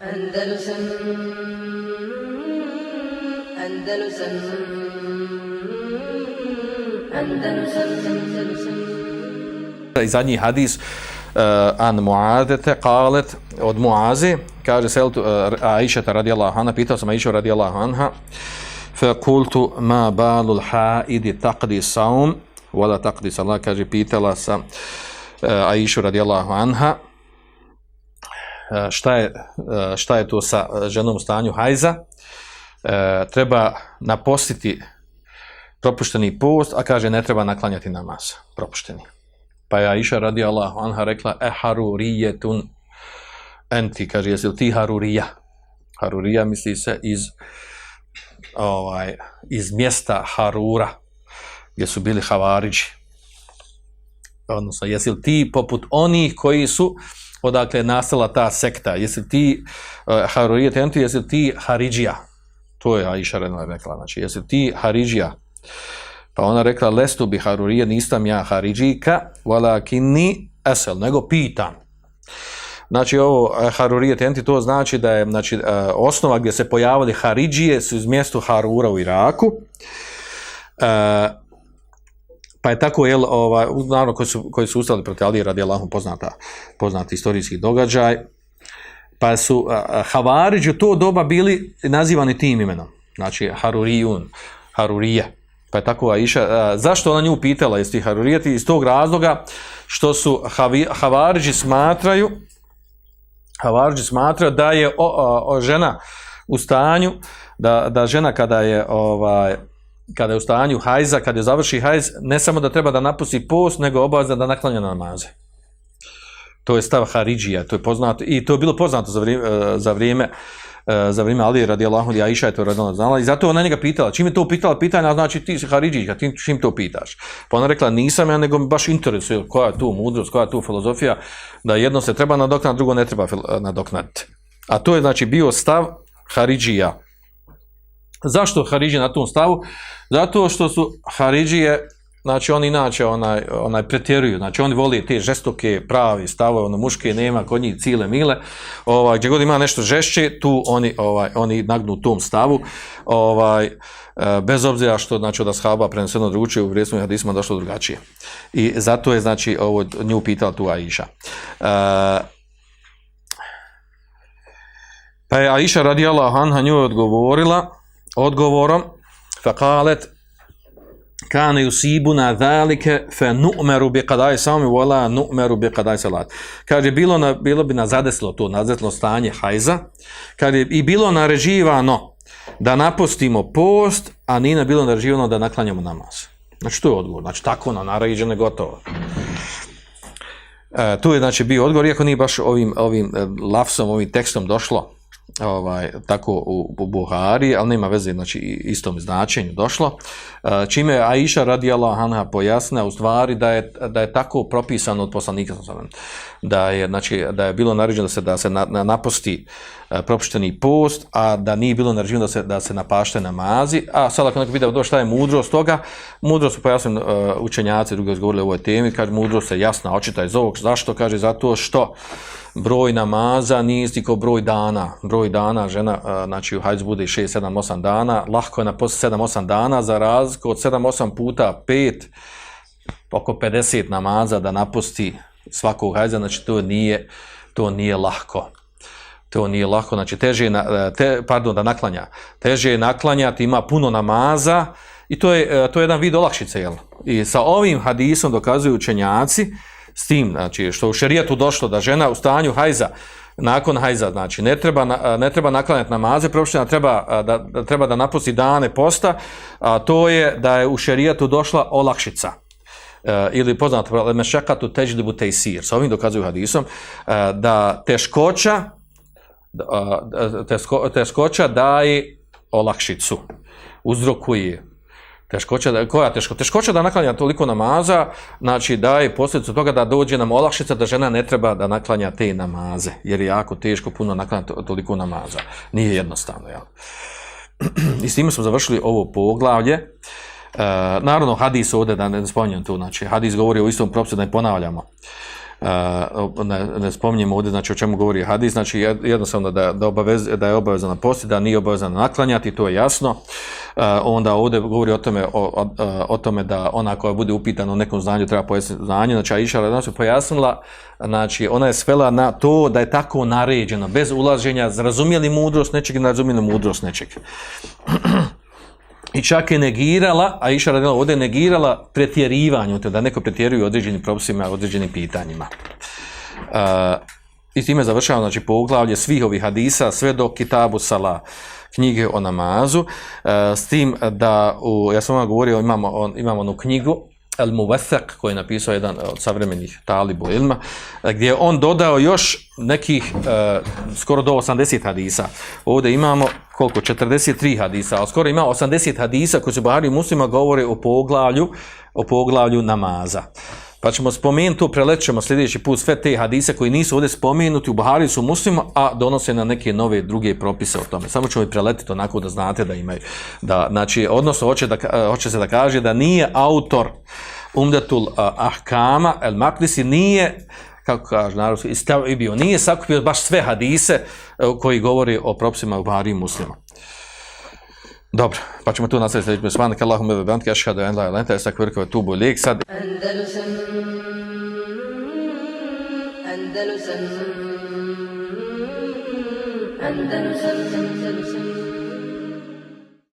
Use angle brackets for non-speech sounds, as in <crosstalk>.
أندلسن أندلسن أندلسن أندلسن zadnji hadis uh, An Muadete kalet od Muazi kaže seltu uh, Aisha radijallahu anha pitao sam Aisha radijallahu anha ma balu بال الحائد taqdi saum ولا taqdi صلاة kaže pitala sam uh, Aisha radijallahu anha E, šta je, e, šta je to sa ženom u stanju hajza, e, treba napostiti propušteni post, a kaže ne treba naklanjati namaz, propušteni. Pa je Aisha radi Allah, anha rekla, e tun enti, kaže, jesi li ti harurija? Harurija misli se iz, ovaj, iz mjesta Harura, gdje su bili havariđi. Odnosno, jesi li ti poput onih koji su odakle je nastala ta sekta. Jesi ti uh, e, Harurije jesi ti Haridžija? To je Aisha je rekla, znači, jesi ti Haridžija? Pa ona rekla, lestu bi Harurije, nisam ja Haridžika, ni esel, nego pitam. Znači ovo e, Harurije Tenti, to znači da je znači, e, osnova gdje se pojavili Haridžije su iz mjestu Harura u Iraku. Pa je tako, jel, ovaj, naravno, koji su, koji su ustali proti Ali radi Allahom poznata, poznati istorijski događaj, pa su havariđi u to doba bili nazivani tim imenom, znači Harurijun, Harurija. Pa je tako Aisha, zašto ona nju pitala, jesi ti Harurijati? Iz tog razloga što su Havariđi smatraju, Havariđi smatraju da je o, žena u stanju, da, da žena kada je ovaj, kada je u stanju hajza, kada je završi hajz, ne samo da treba da napusti post, nego obavezno da naklanja namaze. To je stav Haridžija, to je poznato, i to je bilo poznato za vrijeme, eh, za vrijeme, eh, za vrijeme Ali radijalahu ja Aisha je to radila znala i zato ona njega pitala, čim je to pitala pitanja, znači ti si Haridžija, ti čim to pitaš. Pa ona rekla, nisam ja, nego mi baš interesuje koja je tu mudrost, koja je tu filozofija, da jedno se treba nadoknati, drugo ne treba eh, nadoknati. A to je znači bio stav Haridžija, Zašto Haridži na tom stavu? Zato što su Haridžije, znači oni inače onaj, onaj pretjeruju, znači oni voli te žestoke, prave stave, ono muške nema, kod njih cile mile, ovaj, gdje god ima nešto žešće, tu oni, ovaj, oni nagnu tom stavu, ovaj, e, bez obzira što znači, od Ashaba preneseno drugučije u vrijedstvenim hadisima došlo drugačije. I zato je, znači, ovo, nju pitala tu Aisha. E, pa je Aisha radijala Hanha nju odgovorila, odgovorom faqalet kana yusibuna zalika fa nu'meru bi qada'i sami wala nu'meru bi qada'i salat. Kaže bilo na bilo bi zadeslo to nazadeslo stanje hajza, je i bilo naređivano da napustimo post, a nije bilo naređivano da naklanjamo namaz. Znači to je odgovor, znači tako na naređene gotovo. E, tu je znači bio odgovor, iako nije baš ovim, ovim e, lafsom, ovim tekstom došlo, ovaj, tako u, Buhari, ali nema veze, znači istom značenju došlo, e, čime je Aisha radijala Hanha pojasna u stvari da je, da je tako propisano od poslanika, da je, znači, da je bilo naređeno da se, da se na, napusti E, propušteni post, a da nije bilo režimu da se, da se napašte namazi. A sad ako neko pita šta je mudrost toga, mudrost su pojasnili e, učenjaci drugi izgovorili o ovoj temi, kaže mudrost je jasna očita iz ovog. Zašto? Kaže zato što broj namaza nije isti kao broj dana. Broj dana žena, e, znači u hajz bude 6, 7, 8 dana, lahko je na posle 7, 8 dana, za razliku od 7, 8 puta 5, oko 50 namaza da napusti svakog hajza, znači to nije, to nije lahko to nije lako, znači teže je, e, te, pardon, da naklanja, teže je naklanjati, ima puno namaza i to je, e, to jedan vid olakšice, jel? I sa ovim hadisom dokazuju učenjaci, s tim, znači što u šerijetu došlo da žena u stanju hajza, nakon hajza, znači ne treba, ne treba naklanjati namaze, preopštena treba e, da, treba da napusti dane posta, a to je da je u šerijatu došla olakšica. E, ili poznat mešakatu i sir, sa ovim dokazuju hadisom, da teškoća teškoća daje olakšicu, uzrokuje. Teškoća, da, koja teško? Teškoća da naklanja toliko namaza, znači daje posljedicu toga da dođe nam olakšica da žena ne treba da naklanja te namaze, jer je jako teško puno naklanja toliko namaza. Nije jednostavno, jel? <clears throat> I s time smo završili ovo poglavlje. E, naravno, hadis ovdje, da ne spominjem tu, znači, hadis govori o istom propisu, da ne ponavljamo. E, ne, spominjemo ovdje znači, o čemu govori hadis, znači jednostavno da, da, obavez, da je obavezan posti, da nije obavezana naklanjati, to je jasno. E, onda ovdje govori o tome, o, o, e, tome da ona koja bude upitana o nekom znanju treba pojasniti znanje, znači Aisha je se pojasnila, znači ona je svela na to da je tako naređeno, bez ulaženja, zrazumijeli mudrost nečeg i narazumijeli mudrost nečeg. <clears throat> i čak je negirala, a Iša radila ovdje negirala pretjerivanje, ono te da neko pretjeruje određenim propisima, određenim pitanjima. Uh, I time završavamo, znači, poglavlje svih ovih hadisa, sve do Kitabu Sala, knjige o namazu, e, s tim da, u, ja sam vam govorio, imamo, imamo onu knjigu, El Muvathak, koji je napisao jedan od savremenih talibu ilma, gdje je on dodao još nekih e, skoro do 80 hadisa. Ovdje imamo koliko? 43 hadisa, ali skoro ima 80 hadisa koji su Bahari muslima govore o poglavlju, o poglavlju namaza. Pa ćemo spomenuti, prelećemo sljedeći put sve te hadise koji nisu ovdje spomenuti u Buhari su muslima, a donose na neke nove druge propise o tome. Samo ćemo ih preletiti onako da znate da imaju. Da, znači, odnosno, hoće, da, eh, hoće se da kaže da nije autor Umdatul eh, Ahkama, El Maklisi, nije kako kaže narod, istavio, nije sakupio baš sve hadise eh, koji govori o propisima u Buhari i muslima. Dobro, pa ćemo tu nastaviti sa Bismanik, Allahumme ve bihamdike, ašhadu en la ilaha illa ente, ve etubu ilik. Sad Andalusam Andalusam Andalusam Andalusam